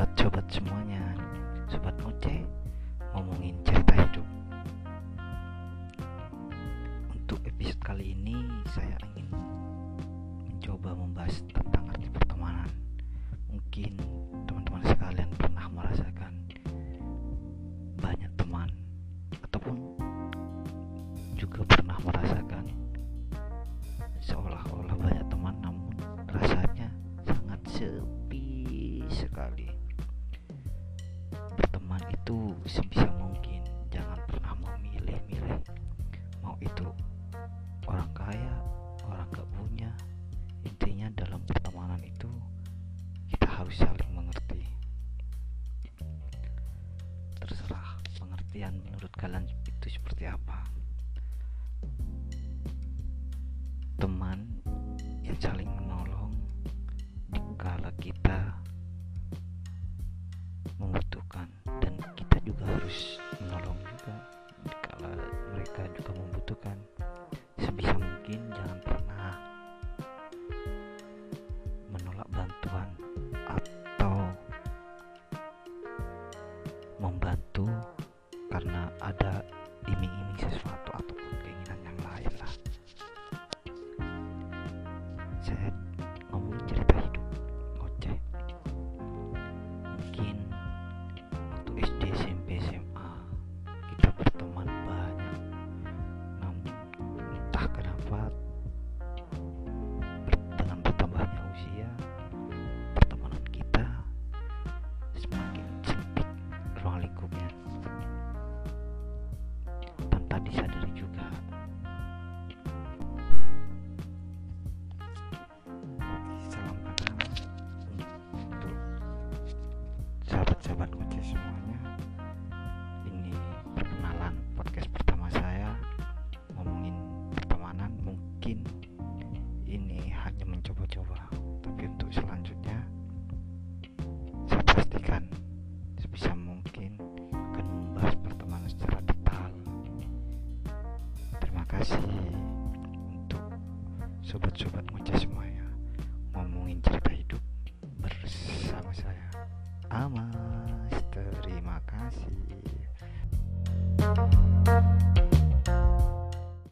sobat-sobat semuanya Sobat moce, ngomongin cerita hidup. Untuk episode kali ini saya ingin mencoba membahas tentang arti pertemanan. Mungkin teman-teman sekalian pernah merasakan banyak teman Ataupun juga pernah merasakan seolah-olah itu sebisa mungkin jangan pernah memilih-milih mau itu orang kaya orang gak punya. Intinya dalam pertemanan itu kita harus saling mengerti. Terserah pengertian menurut kalian itu seperti apa karena ada iming-iming sesuatu ataupun keinginan hanya mencoba-coba tapi untuk selanjutnya. Saya pastikan sebisa mungkin akan membahas pertemanan secara detail. Terima kasih untuk sobat-sobat ngoceh semuanya ngomongin cerita hidup bersama saya Amas. Terima kasih